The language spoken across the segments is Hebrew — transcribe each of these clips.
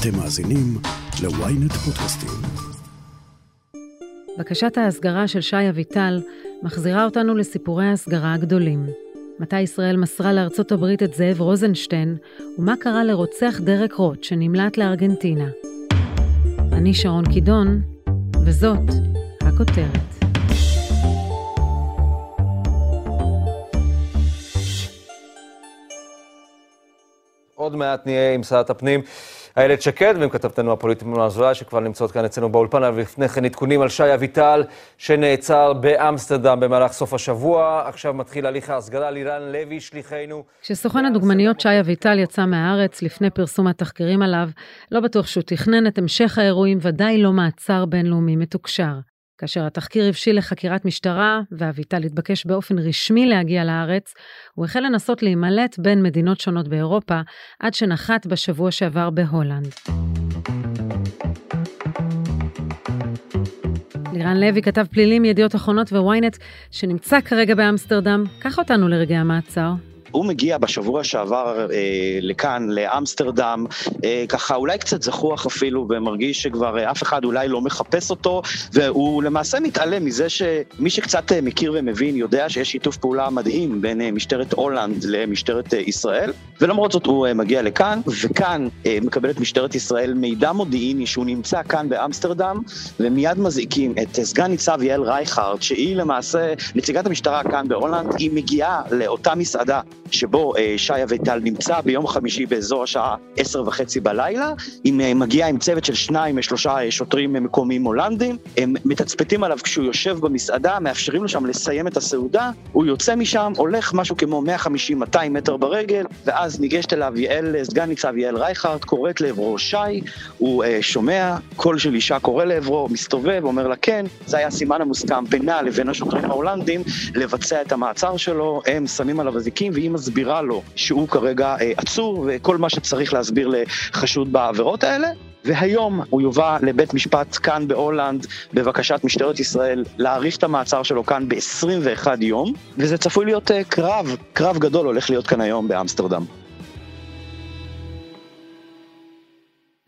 אתם מאזינים ל-ynet פודקאסטים. בקשת ההסגרה של שי אביטל מחזירה אותנו לסיפורי ההסגרה הגדולים. מתי ישראל מסרה לארצות הברית את זאב רוזנשטיין, ומה קרה לרוצח דרק רוט שנמלט לארגנטינה. אני שרון קידון, וזאת הכותרת. עוד מעט נהיה עם שרת הפנים איילת שקד ועם כתבתנו הפוליטית מנועה אזולאי, שכבר נמצאות כאן אצלנו באולפן, אבל לפני כן עדכונים על שי אביטל, שנעצר באמסטרדם במהלך סוף השבוע. עכשיו מתחיל הליך ההסגרה לירן לוי, שליחנו. כשסוכן הדוגמניות שי אביטל יצא מהארץ לפני פרסום התחקירים עליו, לא בטוח שהוא תכנן את המשך האירועים, ודאי לא מעצר בינלאומי מתוקשר. כאשר התחקיר הבשיל לחקירת משטרה, ואביטל התבקש באופן רשמי להגיע לארץ, הוא החל לנסות להימלט בין מדינות שונות באירופה, עד שנחת בשבוע שעבר בהולנד. לירן לוי כתב פלילים מידיעות אחרונות וויינט, שנמצא כרגע באמסטרדם. קח אותנו לרגעי המעצר. הוא מגיע בשבוע שעבר אה, לכאן, לאמסטרדם, אה, ככה אולי קצת זחוח אפילו, ומרגיש שכבר אה, אף אחד אולי לא מחפש אותו, והוא למעשה מתעלם מזה שמי שקצת אה, מכיר ומבין יודע שיש שיתוף פעולה מדהים בין אה, משטרת הולנד למשטרת אה, ישראל, ולמרות זאת הוא אה, מגיע לכאן, וכאן אה, מקבלת משטרת ישראל מידע מודיעיני שהוא נמצא כאן באמסטרדם, ומיד מזעיקים את אה, סגן ניצב יעל רייכרד, שהיא למעשה נציגת המשטרה כאן בהולנד, היא מגיעה לאותה מסעדה שבו אה, שי אביטל נמצא ביום חמישי באזור השעה עשר וחצי בלילה, היא אה, מגיעה עם צוות של שניים, אה, שלושה שוטרים מקומיים הולנדים, הם מתצפתים עליו כשהוא יושב במסעדה, מאפשרים לו שם לסיים את הסעודה, הוא יוצא משם, הולך משהו כמו 150-200 מטר ברגל, ואז ניגשת אליו יעל, סגן ניצב יעל רייכרד, קוראת לעברו שי, הוא אה, שומע, קול של אישה קורא לעברו, מסתובב, אומר לה כן, זה היה הסימן המוסכם בינה לבין השוטרים ההולנדים, לבצע את המעצר שלו, הם שמים עליו אזיקים, והיא מסבירה לו שהוא כרגע אה, עצור וכל מה שצריך להסביר לחשוד בעבירות האלה. והיום הוא יובא לבית משפט כאן בהולנד בבקשת משטרת ישראל להאריך את המעצר שלו כאן ב-21 יום, וזה צפוי להיות uh, קרב, קרב גדול הולך להיות כאן היום באמסטרדם.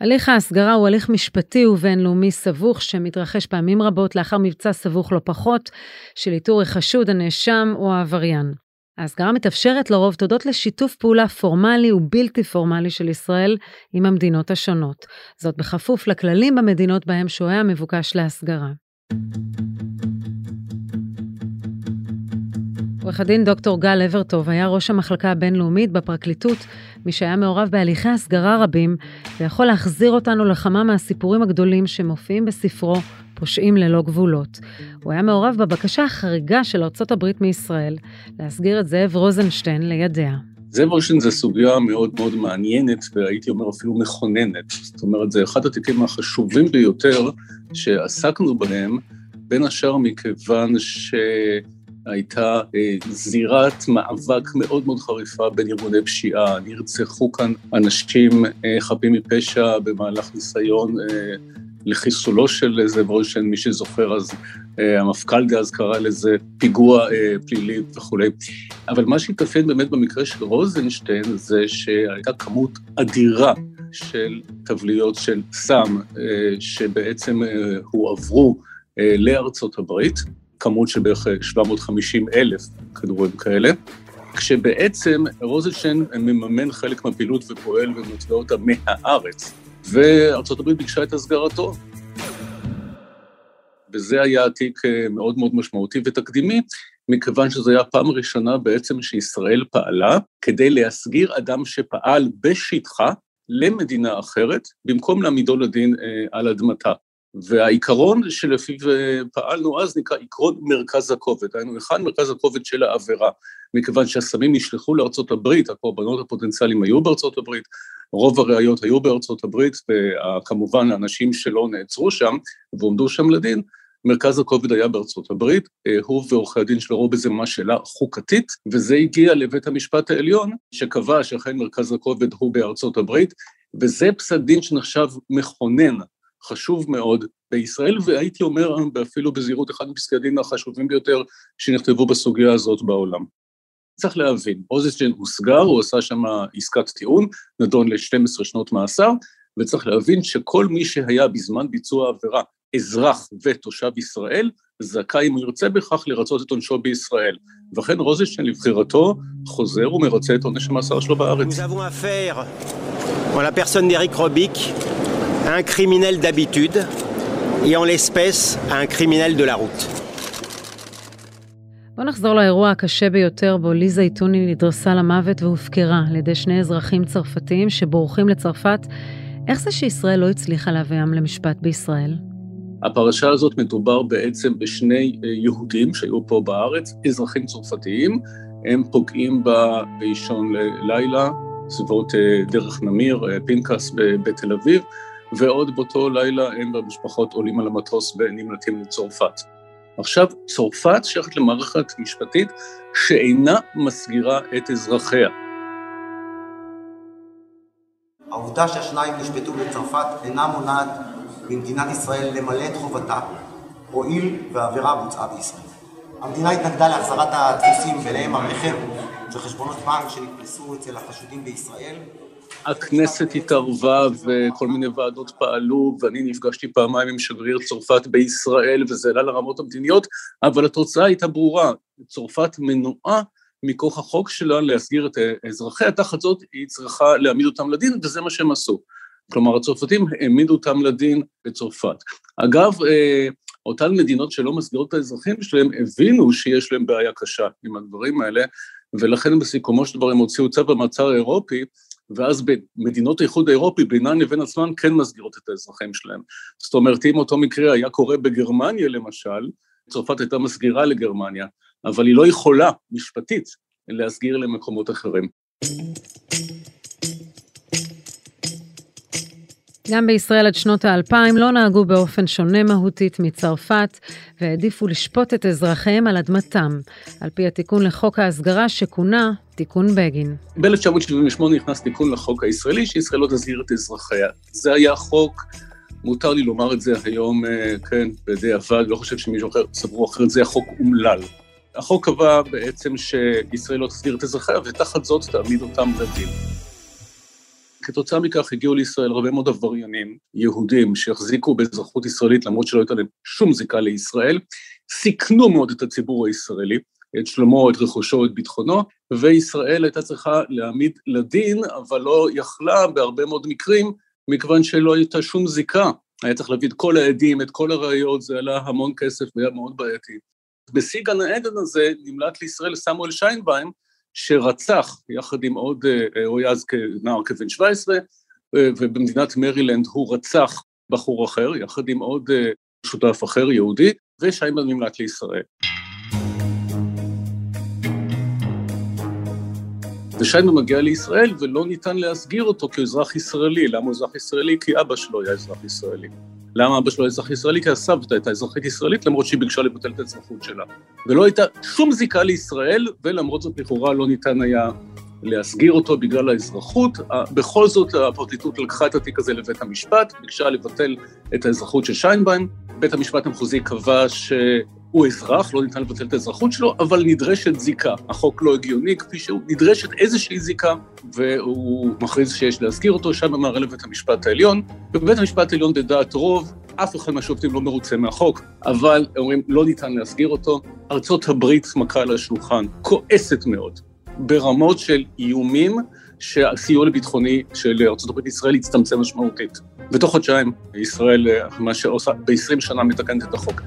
הליך ההסגרה הוא הליך משפטי ובינלאומי סבוך שמתרחש פעמים רבות לאחר מבצע סבוך לא פחות של איתור החשוד, הנאשם או העבריין. ההסגרה מתאפשרת לרוב תודות לשיתוף פעולה פורמלי ובלתי פורמלי של ישראל עם המדינות השונות. זאת בכפוף לכללים במדינות בהם שוהה המבוקש להסגרה. עורך הדין דוקטור גל אברטוב היה ראש המחלקה הבינלאומית בפרקליטות, מי שהיה מעורב בהליכי הסגרה רבים, ויכול להחזיר אותנו לכמה מהסיפורים הגדולים שמופיעים בספרו פושעים ללא גבולות. הוא היה מעורב בבקשה החריגה של ארצות הברית מישראל להסגיר את זאב רוזנשטיין לידיה. זאב רוזנשטיין זה סוגיה מאוד מאוד מעניינת, והייתי אומר אפילו מכוננת. זאת אומרת, זה אחד התיקים החשובים ביותר שעסקנו בהם, בין השאר מכיוון ש... הייתה אה, זירת מאבק מאוד מאוד חריפה בין ארגוני פשיעה, נרצחו כאן אנשים אה, חפים מפשע במהלך ניסיון אה, לחיסולו של זאב רוישטיין, מי שזוכר אז המפכ"ל דאז קרא לזה פיגוע פלילי וכולי. אבל מה שהתאפיין באמת במקרה של רוזנשטיין זה שהייתה כמות אדירה של תבליות של סם שבעצם הועברו לארצות הברית, כמות של בערך 750 אלף כדורים כאלה. כשבעצם רוזנשטיין מממן חלק מהפעילות ופועל ומתווה אותה מהארץ. וארה"ב ביקשה את הסגרתו. וזה היה תיק אה, מאוד מאוד משמעותי ותקדימי, מכיוון שזו הייתה הפעם הראשונה בעצם שישראל פעלה כדי להסגיר אדם שפעל בשטחה למדינה אחרת, במקום להעמידו לדין אה, על אדמתה. והעיקרון שלפיו אה, פעלנו אז נקרא עקרון מרכז הכובד, היינו היכן מרכז הכובד של העבירה, מכיוון שהסמים נשלחו לארצות הברית, הקורבנות הפוטנציאליים היו בארצות הברית, רוב הראיות היו בארצות הברית, וכמובן האנשים שלא נעצרו שם ועומדו שם לדין, מרכז הכובד היה בארצות הברית, אה, הוא ועורכי הדין שלו ראו בזה ממש שאלה חוקתית, וזה הגיע לבית המשפט העליון, שקבע שאכן מרכז הכובד הוא בארצות הברית, וזה פסק דין שנחשב מכונן חשוב מאוד בישראל, והייתי אומר אפילו בזהירות אחד מפסקי הדין החשובים ביותר שנכתבו בסוגיה הזאת בעולם. צריך להבין, רוזנשטיין הוסגר, הוא עשה שם עסקת טיעון, נדון ל-12 שנות מאסר, וצריך להבין שכל מי שהיה בזמן ביצוע העבירה אזרח ותושב ישראל, זכאי אם הוא ירצה בכך לרצות את עונשו בישראל. וכן רוזנשטיין לבחירתו חוזר ומרצה את עונש המאסר שלו בארץ. À un criminel d'habitude, et en l'espèce, à un criminel de la route. בוא נחזור לאירוע הקשה ביותר בו ליזה איתוני נדרסה למוות והופקרה על ידי שני אזרחים צרפתיים שבורחים לצרפת. איך זה שישראל לא הצליחה להביאם למשפט בישראל? הפרשה הזאת מדובר בעצם בשני אה, יהודים שהיו פה בארץ, אזרחים צרפתיים, הם פוגעים בה באישון לילה, סביבות אה, דרך נמיר, אה, פנקס בתל אביב, ועוד באותו לילה הם והמשפחות עולים על המטוס ונמלטים לצרפת. עכשיו, צרפת שייכת למערכת משפטית שאינה מסגירה את אזרחיה. העובדה שהשניים נשפטו בצרפת אינה מונעת ממדינת ישראל למלא את חובתה, הואיל והעבירה בוצעה בישראל. המדינה התנגדה להחזרת הדפוסים, ביניהם הרכב וחשבונות בנק שנתפסו אצל החשודים בישראל. הכנסת התערבה וכל מיני ועדות פעלו, ואני נפגשתי פעמיים עם שגריר צרפת בישראל, וזה עלה לרמות המדיניות, אבל התוצאה הייתה ברורה, צרפת מנועה מכוח החוק שלה להסגיר את אזרחיה, תחת זאת היא צריכה להעמיד אותם לדין, וזה מה שהם עשו. כלומר, הצרפתים העמידו אותם לדין בצרפת. אגב, אה, אותן מדינות שלא מסגירות את האזרחים שלהם, הבינו שיש להם בעיה קשה עם הדברים האלה, ולכן בסיכומו של דבר הם הוציאו צו המעצר האירופי, ואז במדינות האיחוד האירופי בינן לבין עצמן כן מסגירות את האזרחים שלהם. זאת אומרת, אם אותו מקרה היה קורה בגרמניה למשל, צרפת הייתה מסגירה לגרמניה, אבל היא לא יכולה, משפטית, להסגיר למקומות אחרים. גם בישראל עד שנות האלפיים לא נהגו באופן שונה מהותית מצרפת, והעדיפו לשפוט את אזרחיהם על אדמתם, על פי התיקון לחוק ההסגרה שכונה תיקון בגין. ב-1978 נכנס תיקון לחוק הישראלי שישראל לא תסגיר את אזרחיה. זה היה חוק, מותר לי לומר את זה היום, אה, כן, בדיעבד, לא חושב שמישהו אחר סברו אחרת, זה החוק אומלל. החוק קבע בעצם שישראל לא תסגיר את אזרחיה, ותחת זאת תעמיד אותם לדין. כתוצאה מכך הגיעו לישראל הרבה מאוד עבריינים יהודים שהחזיקו באזרחות ישראלית למרות שלא הייתה להם שום זיקה לישראל, סיכנו מאוד את הציבור הישראלי, את שלומו, את רכושו, את ביטחונו, וישראל הייתה צריכה להעמיד לדין, אבל לא יכלה בהרבה מאוד מקרים, מכיוון שלא הייתה שום זיקה. היה צריך להביא את כל העדים, את כל הראיות, זה עלה המון כסף והיה מאוד בעייתי. בשיא גן העדן הזה נמלט לישראל סמואל שיינביין, שרצח יחד עם עוד, אה, הוא היה אז כנער כבן 17, אה, ובמדינת מרילנד הוא רצח בחור אחר, יחד עם עוד אה, שותף אחר, יהודי, ושיימן נמלט לישראל. ושיימן מגיע לישראל ולא ניתן להסגיר אותו כאזרח ישראלי. למה הוא אזרח ישראלי? כי אבא שלו היה אזרח ישראלי. למה אבא שלו אזרח ישראלי? כי הסבתא הייתה אזרחית ישראלית, למרות שהיא ביקשה לבטל את האזרחות שלה. ולא הייתה שום זיקה לישראל, ולמרות זאת לכאורה לא ניתן היה להסגיר אותו בגלל האזרחות. בכל זאת הפרקליטות לקחה את התיק הזה לבית המשפט, ביקשה לבטל את האזרחות של שיינביין. בית המשפט המחוזי קבע ש... הוא אזרח, לא ניתן לבטל את האזרחות שלו, אבל נדרשת זיקה. החוק לא הגיוני כפי שהוא, נדרשת איזושהי זיקה, והוא מכריז שיש להזכיר אותו, שם אמר לבית המשפט העליון, ובבית המשפט העליון בדעת רוב, אף אחד מהשופטים לא מרוצה מהחוק, אבל אומרים, לא ניתן להסגיר אותו. ארצות הברית מכה על השולחן, כועסת מאוד, ברמות של איומים שהסיוע לביטחוני של ארצות הברית ישראל יצטמצם משמעותית. בתוך חודשיים ישראל, מה שעושה, ב-20 שנה מתקנת את החוק.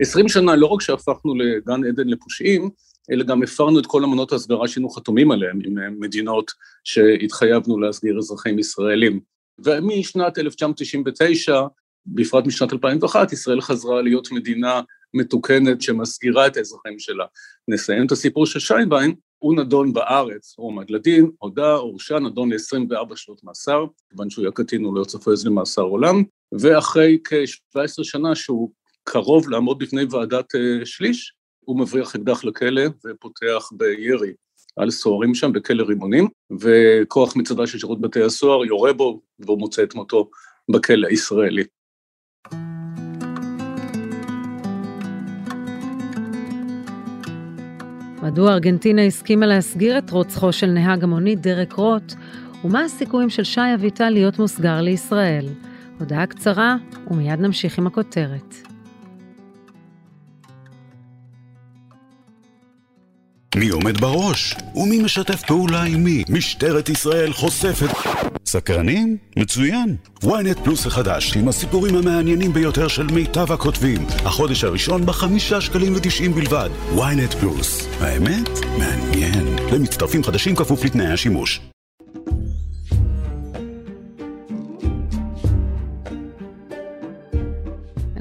עשרים שנה לא רק שהפכנו לגן עדן לפושעים, אלא גם הפרנו את כל אמנות ההסגרה שהיינו חתומים עליהן עם מדינות שהתחייבנו להסגיר אזרחים ישראלים. ומשנת 1999, בפרט משנת 2001, ישראל חזרה להיות מדינה מתוקנת שמסגירה את האזרחים שלה. נסיים את הסיפור של שיינביין, הוא נדון בארץ, הוא עומד לדין, הודה, הורשע, נדון ל-24 שנות מאסר, כיוון שהוא היה קטין הוא לא צפוי איזה מאסר עולם, ואחרי כ-17 שנה שהוא קרוב לעמוד בפני ועדת אה, שליש, הוא מבריח אקדח לכלא ופותח בירי על סוהרים שם בכלא רימונים, וכוח מצדה של שירות בתי הסוהר יורה בו והוא מוצא את מותו בכלא הישראלי. מדוע ארגנטינה הסכימה להסגיר את רוצחו של נהג המונית דרק רוט, ומה הסיכויים של שי אביטל להיות מוסגר לישראל. הודעה קצרה, ומיד נמשיך עם הכותרת. מי עומד בראש? ומי משתף פעולה עם מי? משטרת ישראל חושפת... סקרנים? מצוין. ynet פלוס החדש, עם הסיפורים המעניינים ביותר של מיטב הכותבים. החודש הראשון בחמישה שקלים ותשעים בלבד. ynet פלוס. האמת? מעניין. למצטרפים חדשים כפוף לתנאי השימוש.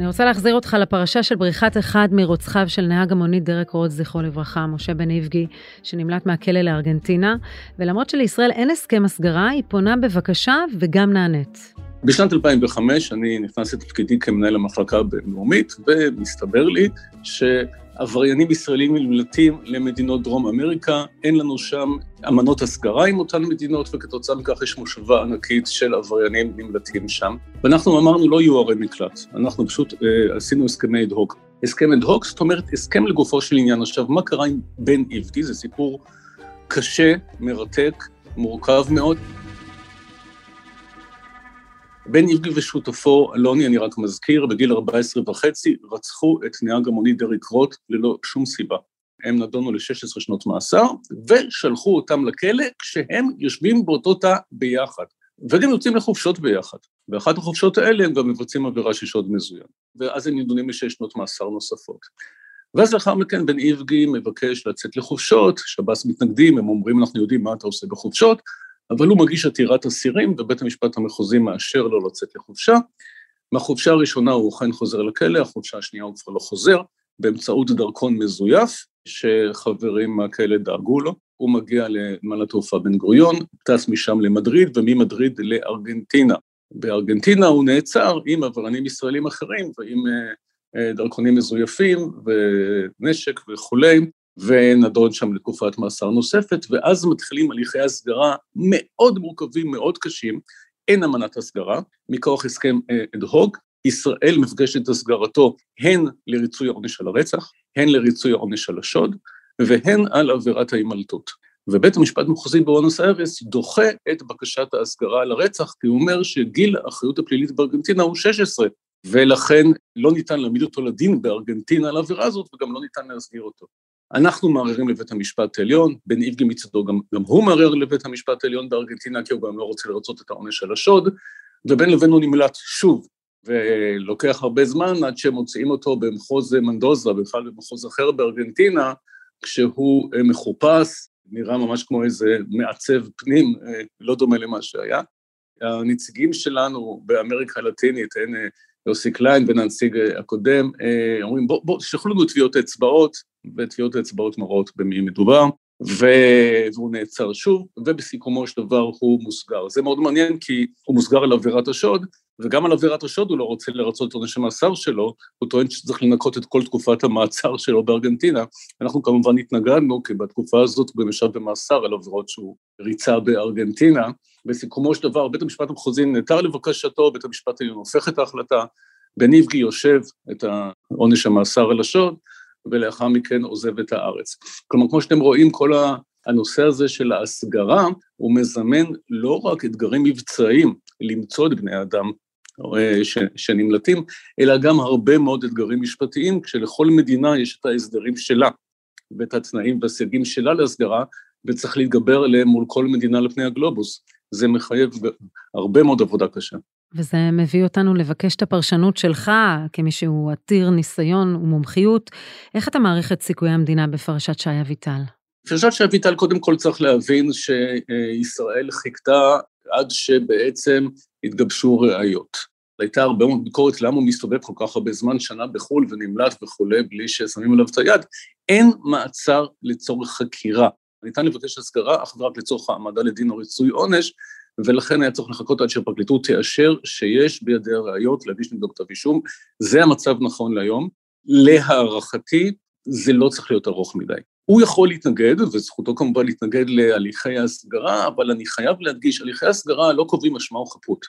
רוצה להחזיר אותך לפרשה של בריחת אחד מרוצחיו של נהג המונית דרק רוט, זכרו לברכה, משה בן איבגי, שנמלט מהכלא לארגנטינה, ולמרות שלישראל אין הסכם הסגרה, היא פונה בבקשה וגם נענית. בשנת 2005 אני נכנס לתפקידי כמנהל המחלקה הבינלאומית, ומסתבר לי ש... עבריינים ישראלים נמלטים למדינות דרום אמריקה, אין לנו שם אמנות הסגרה עם אותן מדינות, וכתוצאה מכך יש מושבה ענקית של עבריינים נמלטים שם. ואנחנו אמרנו, לא יהיו ערי מקלט, אנחנו פשוט אה, עשינו הסכמי אד הוק. הסכם אד הוק, זאת אומרת, הסכם לגופו של עניין. עכשיו, מה קרה עם בן איבגי? זה סיפור קשה, מרתק, מורכב מאוד. בן איבגי ושותפו, אלוני, אני רק מזכיר, בגיל 14 וחצי, רצחו את נהג המונית דריק רוט ללא שום סיבה. הם נדונו ל-16 שנות מאסר, ושלחו אותם לכלא כשהם יושבים באותו תא ביחד. וגם יוצאים לחופשות ביחד. באחת החופשות האלה הם גם מבצעים עבירה של שוד מזוין. ואז הם נידונים לשש שנות מאסר נוספות. ואז לאחר מכן בן איבגי מבקש לצאת לחופשות, שב"ס מתנגדים, הם אומרים, אנחנו יודעים מה אתה עושה בחופשות, אבל הוא מגיש עתירת אסירים, ובית המשפט המחוזי מאשר לו לצאת לחופשה. מהחופשה הראשונה הוא אכן חוזר לכלא, החופשה השנייה הוא כבר לא חוזר, באמצעות דרכון מזויף, שחברים מהכלא דאגו לו. הוא מגיע לנמל התעופה בן גוריון, טס משם למדריד, וממדריד לארגנטינה. בארגנטינה הוא נעצר עם עבריינים ישראלים אחרים ועם אה, אה, דרכונים מזויפים ונשק וכולי, ונדון שם לתקופת מאסר נוספת, ואז מתחילים הליכי הסגרה מאוד מורכבים, מאוד קשים. אין אמנת הסגרה, מכוח הסכם אד אה, הוק, ישראל מפגשת את הסגרתו הן לריצוי העונש על הרצח, הן לריצוי העונש על השוד, והן על עבירת ההימלטות. ובית המשפט המחוזי בוונוס איירס דוחה את בקשת ההסגרה על הרצח, כי הוא אומר שגיל האחריות הפלילית בארגנטינה הוא 16, ולכן לא ניתן להעמיד אותו לדין בארגנטינה על העבירה הזאת, וגם לא ניתן להסגיר אותו. אנחנו מערערים לבית המשפט העליון, בן איבגי מצדו גם, גם הוא מערער לבית המשפט העליון בארגנטינה, כי הוא גם לא רוצה לרצות את העונש על השוד, ובין לבין הוא נמלט שוב, ולוקח הרבה זמן עד שמוציאים אותו במחוז מנדוזה, בכלל במחוז אחר בארגנטינה, כשהוא אה, מחופש, נראה ממש כמו איזה מעצב פנים, אה, לא דומה למה שהיה. הנציגים שלנו באמריקה הלטינית, אין אה, יוסי קליין והנציג הקודם, אומרים בואו בוא, תשלחו לנו טביעות אצבעות, וטביעות האצבעות מראות במי מדובר, והוא נעצר שוב, ובסיכומו של דבר הוא מוסגר. זה מאוד מעניין כי הוא מוסגר על עבירת השוד, וגם על עבירת השוד הוא לא רוצה לרצות את עונש המאסר שלו, הוא טוען שצריך לנקות את כל תקופת המעצר שלו בארגנטינה. אנחנו כמובן התנגדנו, כי בתקופה הזאת הוא גם ישב במאסר על עבירות שהוא ריצה בארגנטינה. בסיכומו של דבר, בית המשפט המחוזי נעתר לבקשתו, בית המשפט העליון הופך את ההחלטה, בן איבגי יושב את עונש המאסר על השוד, ולאחר מכן עוזב את הארץ. כלומר, כמו שאתם רואים, כל הנושא הזה של ההסגרה, הוא מזמן לא רק אתגרים מבצעיים למצוא את בני האדם אה, שנמלטים, אלא גם הרבה מאוד אתגרים משפטיים, כשלכל מדינה יש את ההסדרים שלה ואת התנאים והסייגים שלה להסגרה, וצריך להתגבר עליהם מול כל מדינה על פני הגלובוס. זה מחייב הרבה מאוד עבודה קשה. וזה מביא אותנו לבקש את הפרשנות שלך, כמי שהוא עתיר ניסיון ומומחיות. איך אתה מעריך את סיכויי המדינה בפרשת שי אביטל? פרשת שי אביטל, קודם כל צריך להבין שישראל חיכתה עד שבעצם התגבשו ראיות. הייתה הרבה מאוד ביקורת למה הוא מסתובב כל כך הרבה זמן, שנה בחו"ל ונמלט וכולי, בלי ששמים עליו את היד. אין מעצר לצורך חקירה. ניתן לבקש הסגרה אך ורק לצורך העמדה לדין או ריצוי עונש, ולכן היה צריך לחכות עד שהפרקליטות תאשר שיש בידי הראיות להגיש נגדו כתב אישום. זה המצב נכון להיום. להערכתי, זה לא צריך להיות ארוך מדי. הוא יכול להתנגד, וזכותו כמובן להתנגד להליכי ההסגרה, אבל אני חייב להדגיש, הליכי הסגרה לא קובעים אשמה או חפות.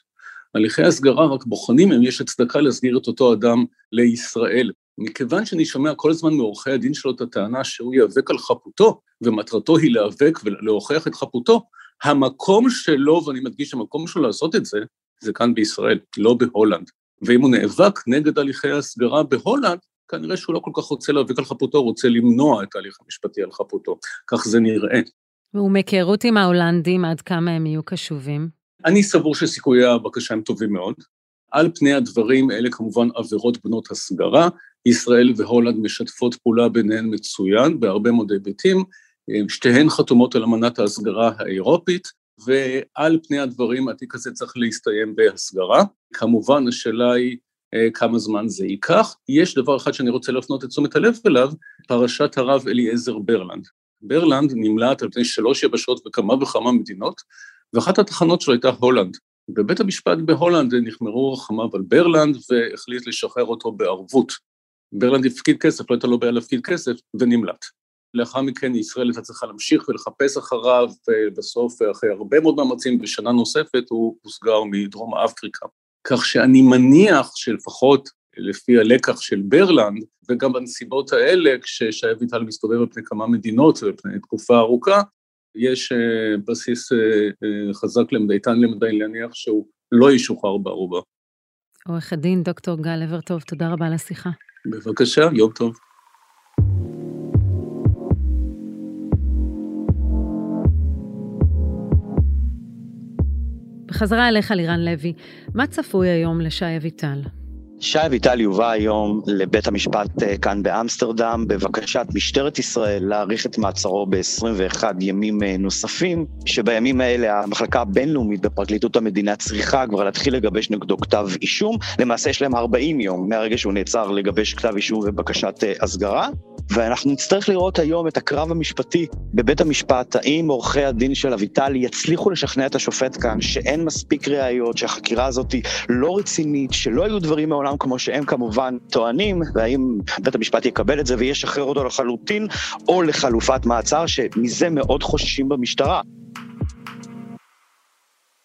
הליכי הסגרה רק בוחנים אם יש הצדקה להסגיר את אותו אדם לישראל. מכיוון שאני שומע כל הזמן מעורכי הדין שלו את הטענה שהוא ייאבק על חפותו, ומטרתו היא להיאבק ולהוכיח את חפותו, המקום שלו, ואני מדגיש, המקום שלו לעשות את זה, זה כאן בישראל, לא בהולנד. ואם הוא נאבק נגד הליכי הסגרה בהולנד, כנראה שהוא לא כל כך רוצה להיאבק על חפותו, הוא רוצה למנוע את ההליך המשפטי על חפותו. כך זה נראה. ומהיכרות עם ההולנדים, עד כמה הם יהיו קשובים? אני סבור שסיכויי הבקשה הם טובים מאוד. על פני הדברים, אלה כמובן עבירות בנות הסגרה. ישראל והולנד משתפות פעולה ביניהן מצוין בהרבה מאוד היבטים. שתיהן חתומות על אמנת ההסגרה האירופית, ועל פני הדברים התיק הזה צריך להסתיים בהסגרה. כמובן, השאלה היא אה, כמה זמן זה ייקח. יש דבר אחד שאני רוצה להפנות את תשומת הלב אליו, פרשת הרב אליעזר ברלנד. ברלנד נמלט על פני שלוש יבשות וכמה וכמה מדינות, ואחת התחנות שלו הייתה הולנד. בבית המשפט בהולנד נכמרו רחמיו על ברלנד והחליט לשחרר אותו בערבות. ברלנד הפקיד כסף, לא הייתה לו בעיה להפקיד כסף, ונמלט. לאחר מכן ישראל הייתה צריכה להמשיך ולחפש אחריו, ובסוף, אחרי הרבה מאוד מאמצים, בשנה נוספת הוא הוסגר מדרום אפריקה. כך שאני מניח שלפחות לפי הלקח של ברלנד, וגם בנסיבות האלה, כששי אביטל מסתובב על פני כמה מדינות ופני תקופה ארוכה, יש uh, בסיס uh, uh, חזק למדי, איתן למדי להניח שהוא לא ישוחרר בערובה. עורך הדין דוקטור גל לברטוב, תודה רבה על השיחה. בבקשה, יום טוב. בחזרה אליך, לירן לוי, מה צפוי היום לשי אביטל? שי אביטל יובא היום לבית המשפט אה, כאן באמסטרדם בבקשת משטרת ישראל להאריך את מעצרו ב-21 ימים אה, נוספים, שבימים האלה המחלקה הבינלאומית בפרקליטות המדינה צריכה כבר להתחיל לגבש נגדו כתב אישום. למעשה יש להם 40 יום מהרגע שהוא נעצר לגבש כתב אישום ובקשת אה, הסגרה. ואנחנו נצטרך לראות היום את הקרב המשפטי בבית המשפט, האם עורכי הדין של אביטל יצליחו לשכנע את השופט כאן שאין מספיק ראיות, שהחקירה הזאת לא רצינית, שלא היו דברים מעולם כמו שהם כמובן טוענים, והאם בית המשפט יקבל את זה וישחרר אותו לחלוטין, או לחלופת מעצר, שמזה מאוד חוששים במשטרה.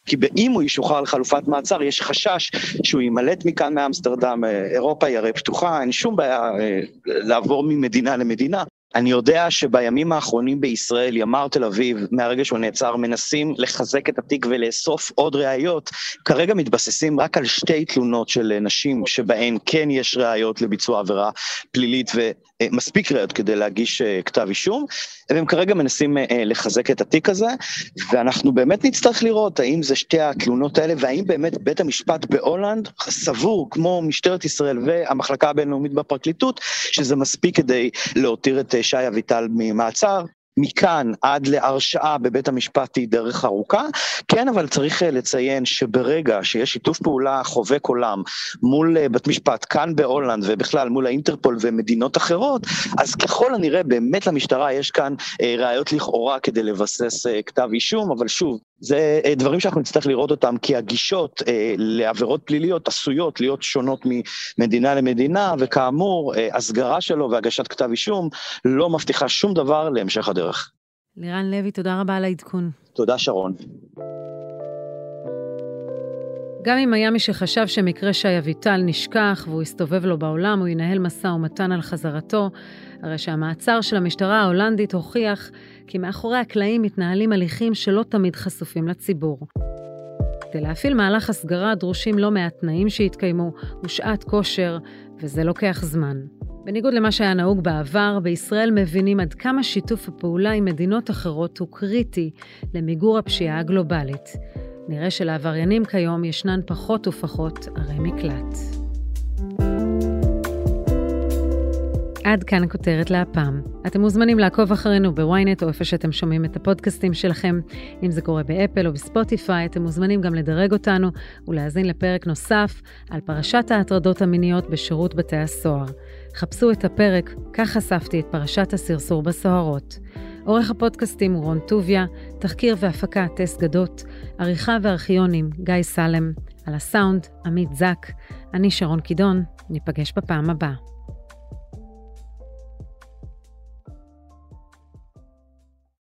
כי אם הוא ישוחרר לחלופת מעצר, יש חשש שהוא יימלט מכאן מאמסטרדם, אה, אירופה היא הרי פתוחה, אין שום בעיה אה, לעבור ממדינה למדינה. אני יודע שבימים האחרונים בישראל, ימ"ר תל אביב, מהרגע שהוא נעצר, מנסים לחזק את התיק ולאסוף עוד ראיות. כרגע מתבססים רק על שתי תלונות של נשים שבהן כן יש ראיות לביצוע עבירה פלילית ומספיק ראיות כדי להגיש אה, כתב אישום, והם כרגע מנסים אה, לחזק את התיק הזה, ואנחנו באמת נצטרך לראות האם זה שתי התלונות האלה, והאם באמת בית המשפט בהולנד סבור, כמו משטרת ישראל והמחלקה הבינלאומית בפרקליטות, שזה מספיק כדי להותיר את אה, שי אביטל ממעצר, מכאן עד להרשעה בבית המשפט היא דרך ארוכה. כן, אבל צריך אה, לציין שברגע שיש שיתוף פעולה חובק עולם מול אה, בית משפט כאן בהולנד ובכלל מול האינטרפול ומדינות אחרות, אז ככל הנראה באמת למשטרה יש כאן אה, ראיות לכאורה כדי לבסס כתב אישום, אבל שוב, זה דברים שאנחנו נצטרך לראות אותם, כי הגישות אה, לעבירות פליליות עשויות להיות שונות ממדינה למדינה, וכאמור, אה, הסגרה שלו והגשת כתב אישום לא מבטיחה שום דבר להמשך הדרך. לירן לוי, תודה רבה על העדכון. תודה, שרון. גם אם היה מי שחשב שמקרה שי אביטל נשכח והוא יסתובב לו בעולם, הוא ינהל משא ומתן על חזרתו, הרי שהמעצר של המשטרה ההולנדית הוכיח כי מאחורי הקלעים מתנהלים הליכים שלא תמיד חשופים לציבור. כדי להפעיל מהלך הסגרה דרושים לא מעט תנאים שהתקיימו ושעת כושר, וזה לוקח זמן. בניגוד למה שהיה נהוג בעבר, בישראל מבינים עד כמה שיתוף הפעולה עם מדינות אחרות הוא קריטי למיגור הפשיעה הגלובלית. נראה שלעבריינים כיום ישנן פחות ופחות ערי מקלט. עד כאן הכותרת להפעם. אתם מוזמנים לעקוב אחרינו בוויינט או איפה שאתם שומעים את הפודקאסטים שלכם. אם זה קורה באפל או בספוטיפיי, אתם מוזמנים גם לדרג אותנו ולהאזין לפרק נוסף על פרשת ההטרדות המיניות בשירות בתי הסוהר. חפשו את הפרק "כך חשפתי את פרשת הסרסור בסוהרות". עורך הפודקאסטים הוא רון טוביה, תחקיר והפקה טס גדות, עריכה וארכיונים גיא סלם, על הסאונד עמית זק, אני שרון קידון, ניפגש בפעם הבאה.